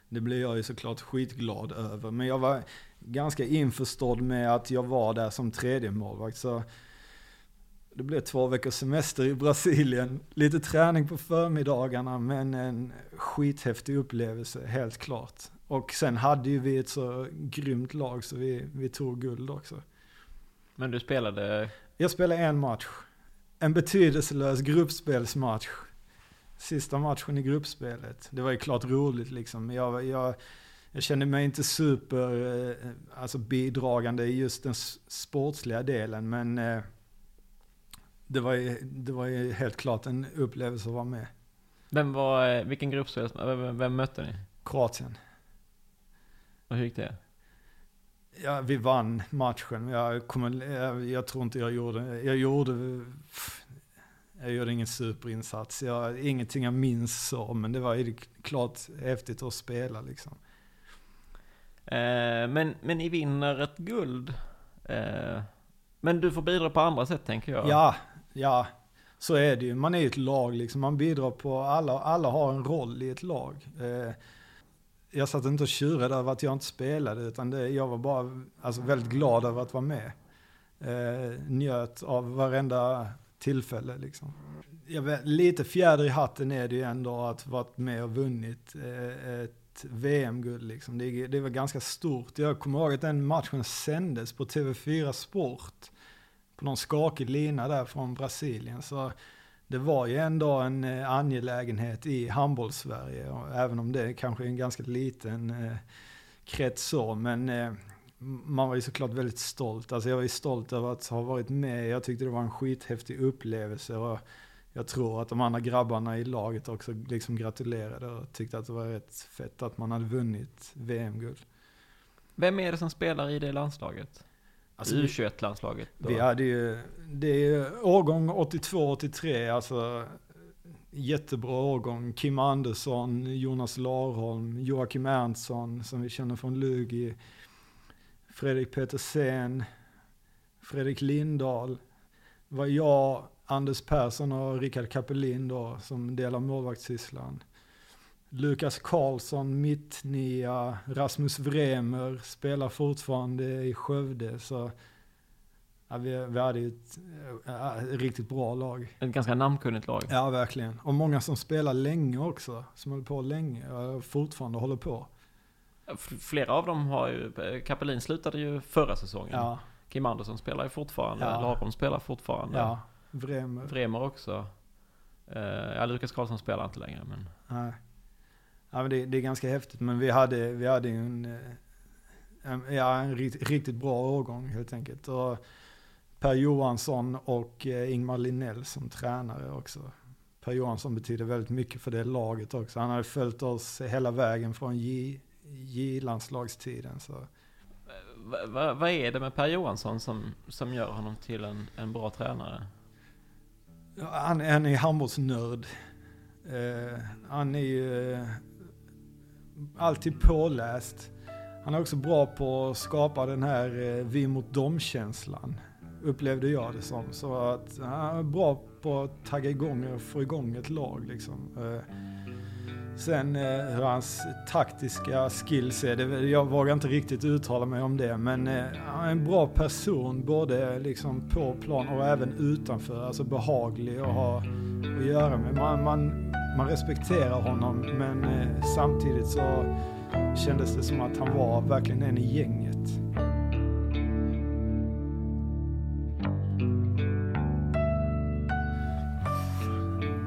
det blev jag ju såklart skitglad över. Men jag var ganska införstådd med att jag var där som tredje målvakt. Så det blev två veckors semester i Brasilien. Lite träning på förmiddagarna men en skithäftig upplevelse, helt klart. Och sen hade ju vi ett så grymt lag så vi, vi tog guld också. Men du spelade? Jag spelade en match. En betydelselös gruppspelsmatch. Sista matchen i gruppspelet. Det var ju klart roligt liksom. Jag, jag, jag kände mig inte super eh, alltså bidragande i just den sportsliga delen men eh, det var, ju, det var ju helt klart en upplevelse att vara med. Vem var, eh, vilken gruppspel, vem, vem mötte ni? Kroatien. Och hur gick det? Ja, vi vann matchen. Jag, kommer, jag, jag tror inte jag gjorde, jag gjorde, jag gjorde ingen superinsats. Jag, ingenting jag minns så, men det var ju klart häftigt att spela liksom. Eh, men, men ni vinner ett guld. Eh, men du får bidra på andra sätt tänker jag. Ja, ja, så är det ju. Man är ju ett lag liksom. Man bidrar på, alla, alla har en roll i ett lag. Eh, jag satt inte och tjurade över att jag inte spelade, utan det, jag var bara alltså, väldigt glad över att vara med. Eh, njöt av varenda tillfälle liksom. Vet, lite fjäder i hatten är det ju ändå att varit med och vunnit eh, ett VM-guld liksom. Det, det var ganska stort. Jag kommer ihåg att den matchen sändes på TV4 Sport på någon skakig lina där från Brasilien. Så det var ju ändå en eh, angelägenhet i handbollssverige, även om det kanske är en ganska liten eh, krets så. Men eh, man var ju såklart väldigt stolt. Alltså jag var ju stolt över att ha varit med. Jag tyckte det var en skithäftig upplevelse. Och jag tror att de andra grabbarna i laget också liksom gratulerade och tyckte att det var rätt fett att man hade vunnit VM-guld. Vem är det som spelar i det landslaget? Alltså U21-landslaget? Vi hade ju, det är årgång 82-83, alltså jättebra årgång. Kim Andersson, Jonas Larholm, Joakim Erntsson som vi känner från Lugi, Fredrik Petersen, Fredrik Lindahl. var jag, Anders Persson och Rickard Kapelin då, som delar målvaktssysslan. Lukas Karlsson, mittnia, Rasmus Vremer spelar fortfarande i Skövde. Så ja, vi, vi hade ju ett, ja, ett riktigt bra lag. Ett ganska namnkunnigt lag. Ja, verkligen. Och många som spelar länge också. Som håller på länge och fortfarande håller på. Flera av dem har ju, Kapelin slutade ju förra säsongen. Ja, Kim Andersson spelar ju fortfarande, Ja. Larum spelar fortfarande. ja. Vremer. Vremer också. Ja, Lukas Karlsson spelar inte längre men... Nej. Ja, men det, det är ganska häftigt, men vi hade, vi hade en, eh, en, ja, en riktigt, riktigt bra årgång helt enkelt. Och Per Johansson och eh, Ingmar Linnell som tränare också. Per Johansson betyder väldigt mycket för det laget också. Han hade följt oss hela vägen från J- J-landslagstiden. Så. Va, va, vad är det med Per Johansson som, som gör honom till en, en bra tränare? Han, han är handbollsnörd. Eh, han är ju alltid påläst. Han är också bra på att skapa den här eh, vi mot dem-känslan. Upplevde jag det som. Så att han är bra på att tagga igång och få igång ett lag liksom. Eh, sen eh, hur hans taktiska skills är, det, jag vågar inte riktigt uttala mig om det. Men han är en bra person både liksom på plan och även utanför. Alltså behaglig att ha att göra med. Man, man, man respekterar honom men eh, samtidigt så kändes det som att han var verkligen en i gänget.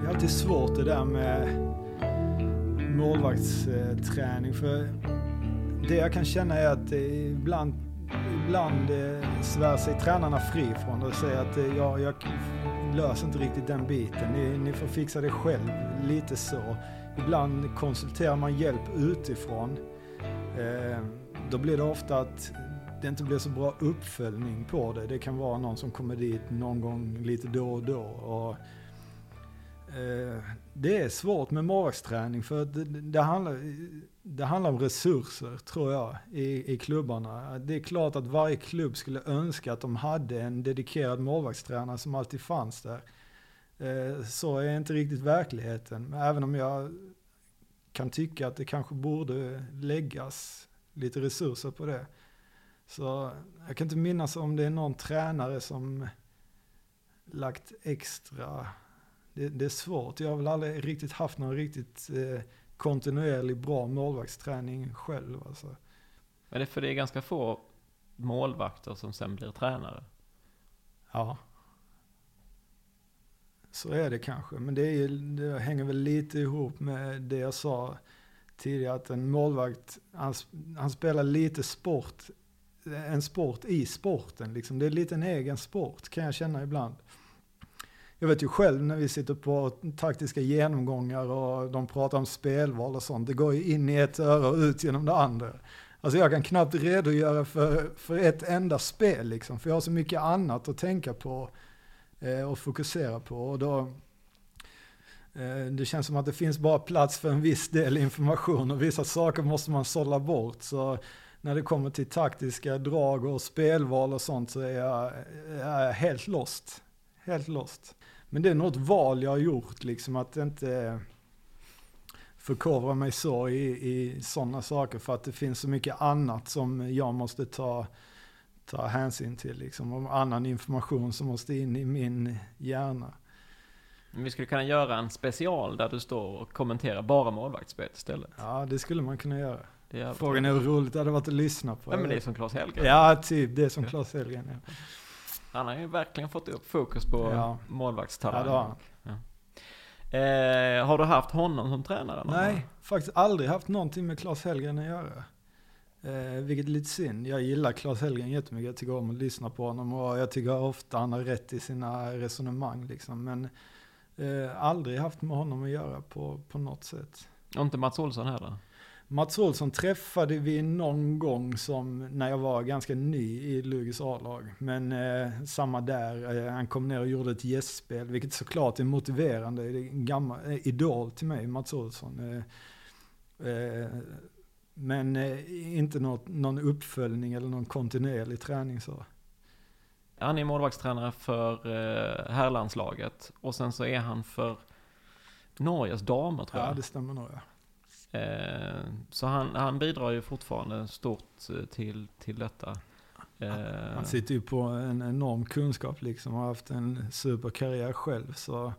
Det är alltid svårt det där med målvaktsträning för det jag kan känna är att ibland, ibland eh, svär sig tränarna fri från det och säger att eh, jag, jag löser inte riktigt den biten. Ni, ni får fixa det själv, lite så. Ibland konsulterar man hjälp utifrån. Eh, då blir det ofta att det inte blir så bra uppföljning på det. Det kan vara någon som kommer dit någon gång lite då och då. Och, eh, det är svårt med magsträning för att det, det, handlar, det handlar om resurser tror jag i, i klubbarna. Det är klart att varje klubb skulle önska att de hade en dedikerad målvaktstränare som alltid fanns där. Eh, så är inte riktigt verkligheten. Även om jag kan tycka att det kanske borde läggas lite resurser på det. Så jag kan inte minnas om det är någon tränare som lagt extra. Det, det är svårt. Jag har väl aldrig riktigt haft någon riktigt eh, kontinuerlig bra målvaktsträning själv. Alltså. Men det är för det är ganska få målvakter som sen blir tränare. Ja. Så är det kanske. Men det, är, det hänger väl lite ihop med det jag sa tidigare. Att en målvakt, han, han spelar lite sport. En sport i sporten liksom. Det är lite en egen sport kan jag känna ibland. Jag vet ju själv när vi sitter på taktiska genomgångar och de pratar om spelval och sånt. Det går ju in i ett öra och ut genom det andra. Alltså jag kan knappt redogöra för, för ett enda spel liksom. För jag har så mycket annat att tänka på eh, och fokusera på. Och då, eh, det känns som att det finns bara plats för en viss del information och vissa saker måste man sålla bort. Så när det kommer till taktiska drag och spelval och sånt så är jag, jag är helt lost. Helt lost. Men det är något val jag har gjort liksom att inte förkovra mig så i, i sådana saker för att det finns så mycket annat som jag måste ta, ta hänsyn till liksom. Och annan information som måste in i min hjärna. Vi skulle kunna göra en special där du står och kommenterar bara målvaktsspel istället. Ja, det skulle man kunna göra. Är Frågan är hur roligt det hade varit att lyssna på. Ja, men det är som Claes Hellgren. Ja, typ. Det är som Claes Hellgren. Ja. Han har ju verkligen fått upp fokus på Ja. Ja, målvaktstalang. det har han. Eh, har du haft honom som tränare? någon Nej, gång? faktiskt aldrig haft någonting med Claes Hellgren att göra. Eh, vilket är lite synd. Jag gillar Claes Hellgren jättemycket. Jag tycker om att lyssna på honom och jag tycker ofta han har rätt i sina resonemang. Liksom. Men eh, aldrig haft med honom att göra på, på något sätt. Och inte Mats Olsson heller? Mats Olsson träffade vi någon gång som när jag var ganska ny i Lugis A-lag. Men eh, samma där, eh, han kom ner och gjorde ett gästspel, vilket såklart är motiverande. Det är en gammal eh, idol till mig, Mats Olsson. Eh, eh, men eh, inte något, någon uppföljning eller någon kontinuerlig träning så. han är målvaktstränare för herrlandslaget. Och sen så är han för Norges damer tror jag. Ja, det stämmer nog ja. Eh, så han, han bidrar ju fortfarande stort eh, till, till detta. Eh, Han sitter ju på en enorm kunskap liksom har haft en superkarriär själv. Så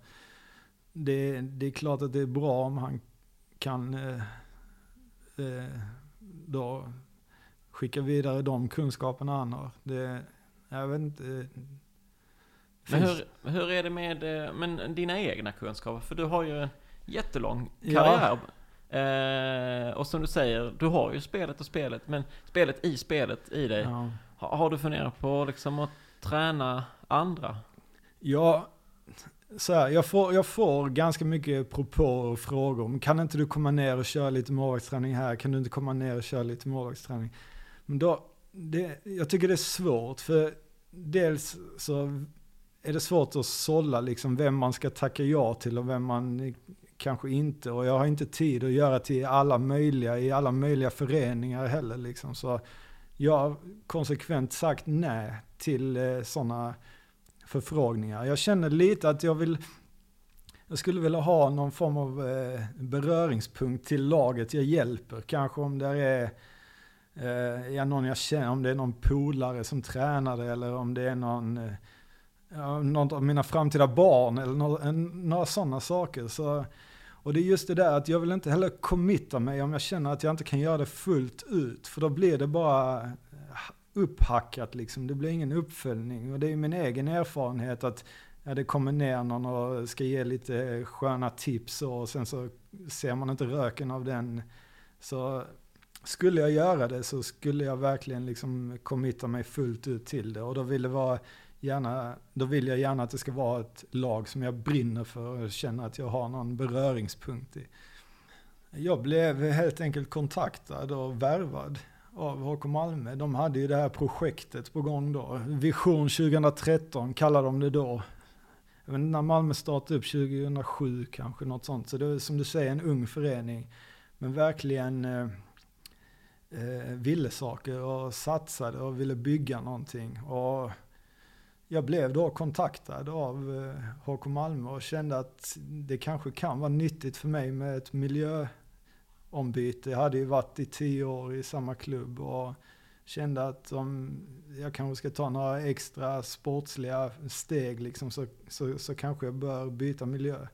det, det är klart att det är bra om han kan eh, då skicka vidare de kunskaperna han har. Det, jag vet inte. Men hur, hur är det med men dina egna kunskaper? För du har ju en jättelång Ja. Eh, och som du säger, du har ju spelet och spelet, men spelet i spelet i dig. Ja. Har, har du funderat på liksom att träna andra? Ja, så här, jag, får, jag får ganska mycket propåer och frågor. Men kan inte du komma ner och köra lite målvaktsträning här? Kan du inte komma ner och köra lite målvaktsträning? Men då, det, jag tycker det är svårt. För dels så är det svårt att sålla liksom vem man ska tacka ja till och vem man kanske inte. Och jag har inte tid att göra till alla möjliga, i alla möjliga föreningar heller. Liksom. Så jag har konsekvent sagt nej till eh, sådana förfrågningar. Jag känner lite att jag vill, jag skulle vilja ha någon form av eh, beröringspunkt till laget jag hjälper. Kanske om det är eh, ja, någon jag känner, om det är någon polare som tränare eller om det är någon, eh, något av mina framtida barn eller några sådana saker. Så, och det är just det där att jag vill inte heller committa mig om jag känner att jag inte kan göra det fullt ut. För då blir det bara eh, upphackat liksom. Det blir ingen uppföljning. Och det är min egen erfarenhet att ja, det kommer ner någon och ska ge lite sköna tips och sen så ser man inte röken av den. Så skulle jag göra det så skulle jag verkligen liksom committa mig fullt ut till det. Och då vill, det vara gärna, då vill jag gärna att det ska vara ett lag som jag brinner för och känner att jag har någon beröringspunkt i. Jag blev helt enkelt kontaktad och värvad av HK Malmö. De hade ju det här projektet på gång då. Vision 2013 kallade de det då. Jag vet inte när Malmö startade upp 2007 kanske, något sånt. Så det är som du säger en ung förening. Men verkligen eh, eh, ville saker och satsade och ville bygga någonting. Och jag blev då kontaktad av eh, HK Malmö och kände att det kanske kan vara nyttigt för mig med ett miljöombyte. Jag hade ju varit i tio år i samma klubb och kände att om jag kanske ska ta några extra sportsliga steg liksom, så, så, så kanske jag bör byta miljö.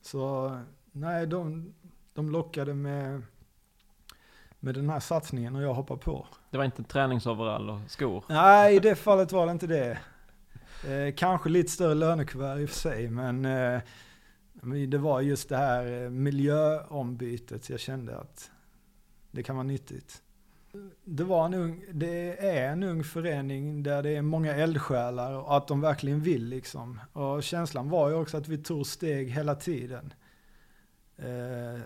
Så nej, de, de lockade med, med den här satsningen och jag hoppade på. Det var inte träningsoverall och skor? Nej, i det fallet var det inte det. Eh, kanske lite större lönekuvert i och för sig, men eh, det var just det här eh, miljöombytet jag kände att det kan vara nyttigt. Det, var en ung, det är en ung förening där det är många eldsjälar och att de verkligen vill liksom. Och känslan var ju också att vi tog steg hela tiden. Eh,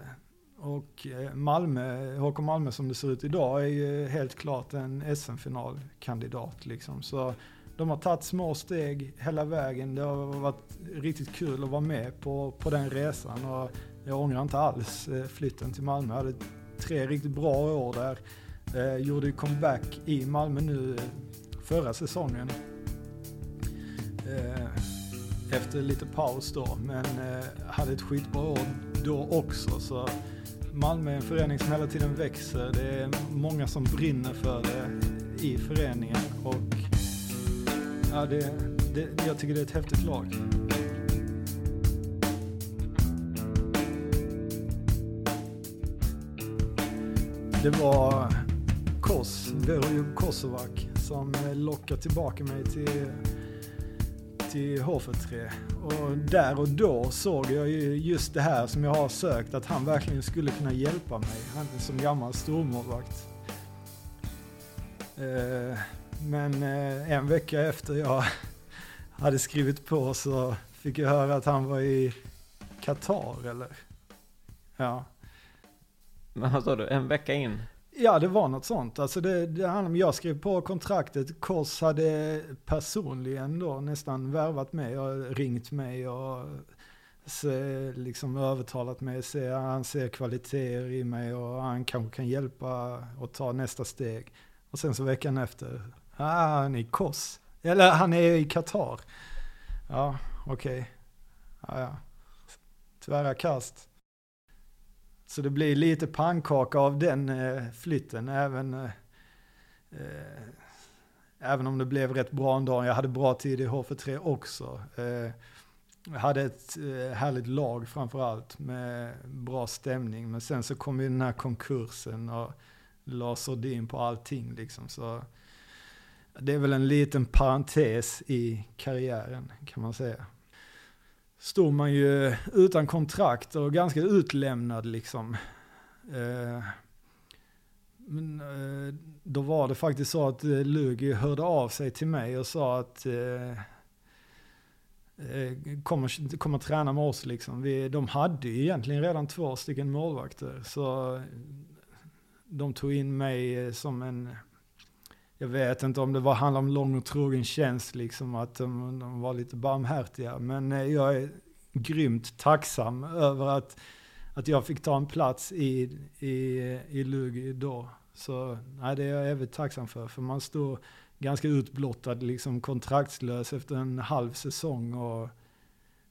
och eh, Malmö, HK Malmö som det ser ut idag är ju helt klart en SM-finalkandidat liksom. Så de har tagit små steg hela vägen. Det har varit riktigt kul att vara med på, på den resan och jag ångrar inte alls eh, flytten till Malmö. Jag hade tre riktigt bra år där. Eh, gjorde ju comeback i Malmö nu eh, förra säsongen. Eh, efter lite paus då, men eh, hade ett skitbra år då också. Så Malmö är en förening som hela tiden växer. Det är många som brinner för det i föreningen. Ja, det, det, jag tycker det är ett häftigt lag. Det var Kos, Verojub Kosovac, som lockade tillbaka mig till, till H43. Och där och då såg jag ju just det här som jag har sökt, att han verkligen skulle kunna hjälpa mig. Han som gammal stormålvakt. Eh, men eh, en vecka efter jag [laughs] hade skrivit på så fick jag höra att han var i Qatar eller? Ja. Men vad sa du, en vecka in? Ja, det var något sånt. Alltså det, det handlade om, jag skrev på kontraktet, Kors hade personligen då nästan värvat mig och ringt mig och se, liksom övertalat mig. Se, han ser kvaliteter i mig och han kanske kan hjälpa och ta nästa steg. Och sen så veckan efter, ah, han är i Kos. Eller han är i Qatar. Ja, okej. Okay. Ja, ja. Tvära kast. Så det blir lite pannkaka av den eh, flytten, även, eh, eh, även om det blev rätt bra en dag. Jag hade bra tid i HF3 också. Eh, jag hade ett eh, härligt lag framförallt med bra stämning. Men sen så kom ju den här konkursen och la sordin på allting liksom. Så det är väl en liten parentes i karriären kan man säga. Stod man ju utan kontrakt och ganska utlämnad liksom. Eh, men eh, då var det faktiskt så att eh, Lugi hörde av sig till mig och sa att eh, eh, kommer, kommer träna med oss liksom. Vi, de hade ju egentligen redan två stycken målvakter. Så de tog in mig som en, jag vet inte om det var, handlade om lång och trogen tjänst liksom, att de, de var lite barmhärtiga. Men eh, jag är grymt tacksam över att, att jag fick ta en plats i, i, i Lugi då. Så nej, det är jag evigt tacksam för, för man står ganska utblottad, liksom kontraktslös efter en halv säsong och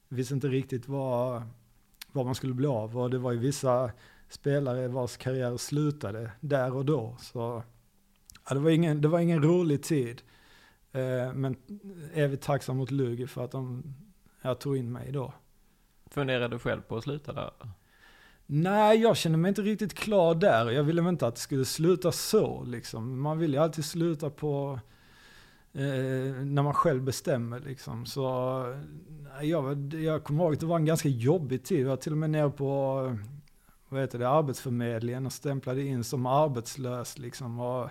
visste inte riktigt vad, vad man skulle bli av. Och det var ju vissa spelare vars karriär slutade där och då. Så ja, det, var ingen, det var ingen rolig tid. Eh, men evigt tacksam mot Lugi för att de jag tog in mig då. Funderade du själv på att sluta där? Nej, jag kände mig inte riktigt klar där. Jag ville inte att det skulle sluta så liksom. Man vill ju alltid sluta på eh, när man själv bestämmer liksom. Så jag, jag kommer ihåg att det var en ganska jobbig tid. Jag var till och med nere på vad heter det, Arbetsförmedlingen och stämplade in som arbetslös. Liksom. Och,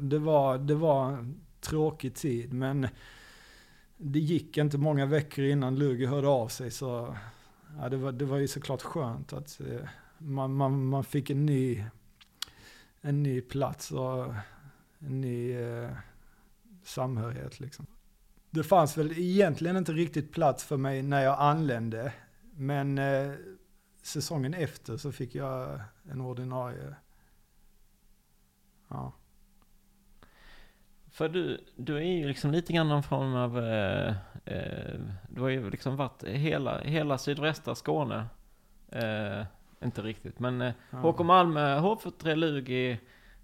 det, var, det, var, en tråkig tid, men det gick inte många veckor innan Lugi hörde av sig. Så ja, det, var, det var ju såklart skönt att eh, man, man, man fick en ny, en ny plats och en ny eh, samhörighet. Liksom. Det fanns väl egentligen inte riktigt plats för mig när jag anlände. Men eh, säsongen efter så fick jag en ordinarie. Ja. För du, du är ju liksom lite grann någon form av, eh, eh, du har ju liksom varit hela, hela sydvästra Skåne. Eh, inte riktigt, men eh, ja. HK Malmö, H43 Lugi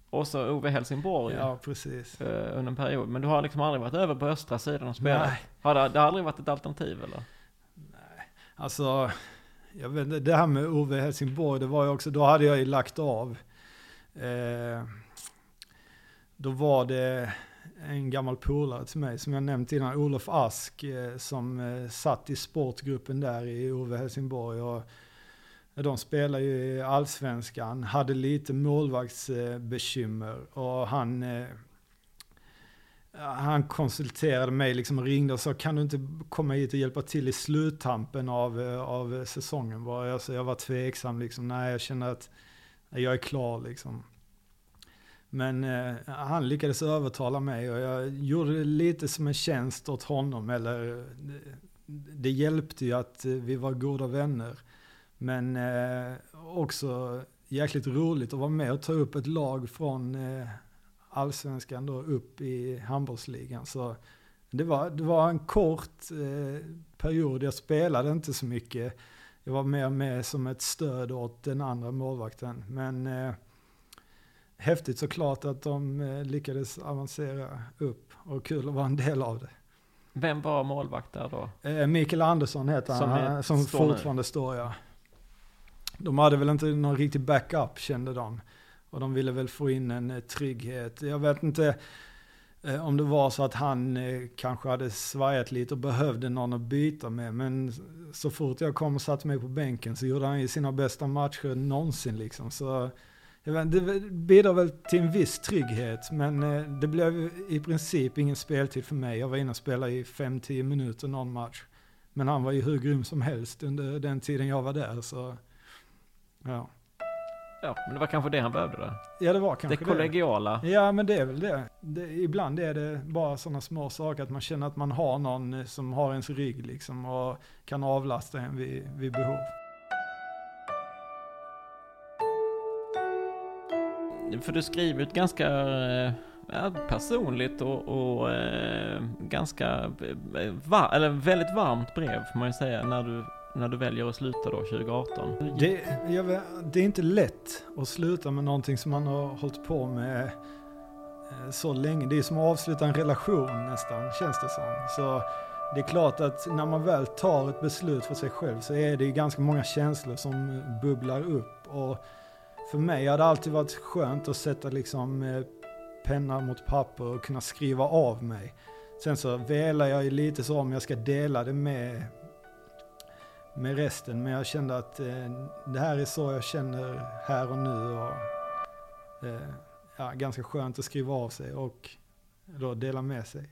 och så Ove Helsingborg. Ja, precis. Eh, under en period. Men du har liksom aldrig varit över på östra sidan och spelat? Nej. Har det, det har aldrig varit ett alternativ eller? Nej, alltså jag vet inte, det här med Ove Helsingborg, det var ju också, då hade jag ju lagt av. Då var det en gammal polare till mig, som jag nämnt innan, Olof Ask, eh, som eh, satt i sportgruppen där i Ove Helsingborg. Och de spelar ju i allsvenskan, hade lite målvaktsbekymmer och han eh, han konsulterade mig liksom och ringde och sa kan du inte komma hit och hjälpa till i sluttampen av, av säsongen? Jag, så jag var tveksam liksom, nej jag känner att jag är klar liksom. Men eh, han lyckades övertala mig och jag gjorde det lite som en tjänst åt honom. Eller det, det hjälpte ju att eh, vi var goda vänner. Men eh, också jäkligt roligt att vara med och ta upp ett lag från eh, allsvenskan då upp i handbollsligan. Så det var, det var en kort eh, period, jag spelade inte så mycket. Jag var mer med som ett stöd åt den andra målvakten. Men eh, häftigt såklart att de eh, lyckades avancera upp och kul att vara en del av det. Vem var målvakt där då? Eh, Mikael Andersson heter som han, som står fortfarande nu. står ja. De hade väl inte någon riktig backup kände de. Och de ville väl få in en eh, trygghet. Jag vet inte eh, om det var så att han eh, kanske hade svajat lite och behövde någon att byta med. Men så fort jag kom och satte mig på bänken så gjorde han ju sina bästa matcher någonsin liksom. Så det bidrar väl till en viss trygghet. Men det blev i princip ingen speltid för mig. Jag var inne och spelade i 5-10 minuter någon match. Men han var ju hur grym som helst under den tiden jag var där. Så ja. Ja, men det var kanske det han behövde där. Ja, det var kanske det. kollegiala. Det. Ja, men det är väl det. det. Ibland är det bara sådana små saker, att man känner att man har någon som har ens rygg liksom och kan avlasta en vid, vid behov. För du skriver ett ganska, eh, ja, personligt och, och eh, ganska eh, var, eller väldigt varmt brev får man ju säga när du, när du väljer att sluta då 2018. Det, jag, vet- det är inte lätt att sluta med någonting som man har hållit på med eh, så länge. Det är som att avsluta en relation nästan, känns det som. Så det är klart att när man väl tar ett beslut för sig själv så är det ganska många känslor som bubblar upp. Och för mig har det alltid varit skönt att sätta liksom eh, penna mot papper och kunna skriva av mig. Sen så velar jag ju lite så om jag ska dela det med, med resten. Men jag kände att eh, det här är så jag känner här och nu. Och, eh, ja, ganska skönt att skriva av sig och då dela med sig.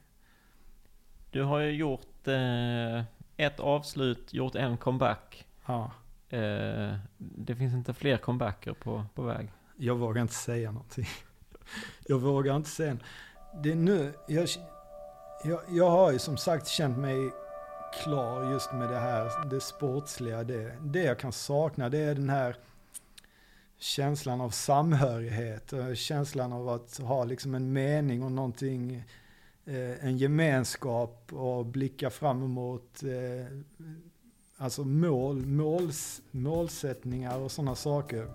Du har ju gjort eh, ett avslut, gjort en comeback. Ja, Eh, det finns inte fler comebacker på, på väg. jag vågar inte säga någonting. [laughs] Jag vågar inte säga. Det är nu, jag, jag, jag har ju som sagt känt mig klar just med det här, det sportsliga. Det, det jag kan sakna det är den här känslan av samhörighet, känslan av att ha liksom en mening och någonting, eh, en gemenskap och blicka fram emot eh, alltså mål, måls, målsättningar och sådana saker.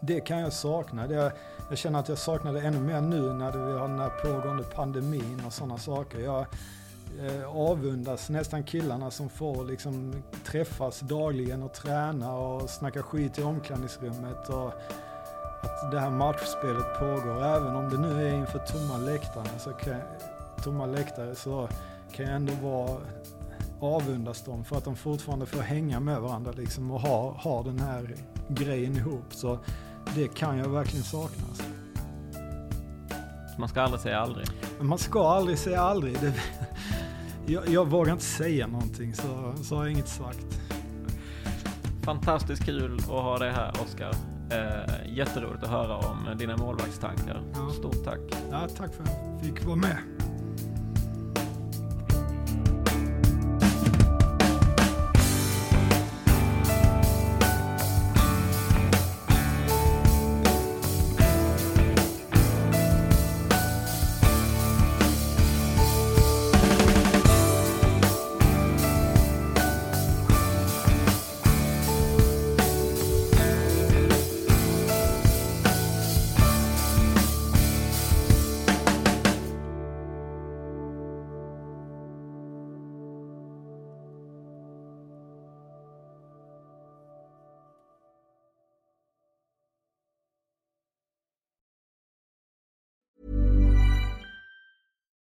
Det kan jag sakna. Det, jag känner att jag saknar det ännu mer nu när vi har den här pågående pandemin och sådana saker. Jag eh, avundas nästan killarna som får liksom träffas dagligen och träna och snacka skit i omklädningsrummet. Och att det här matchspelet pågår. Även om det nu är inför tomma läktare så kan, tomma läktare så kan jag ändå vara avundas dem för att de fortfarande får hänga med varandra liksom och ha, ha den här grejen ihop. Så det kan jag verkligen sakna. man ska aldrig säga aldrig. Man ska aldrig säga aldrig. Det, jag, jag vågar inte säga någonting så, så har jag inget sagt. Fantastiskt kul att ha dig här Oskar. Eh, jätteroligt att höra om dina målvaktstankar. Ja. Stort tack. Ja, tack för att jag fick vara med.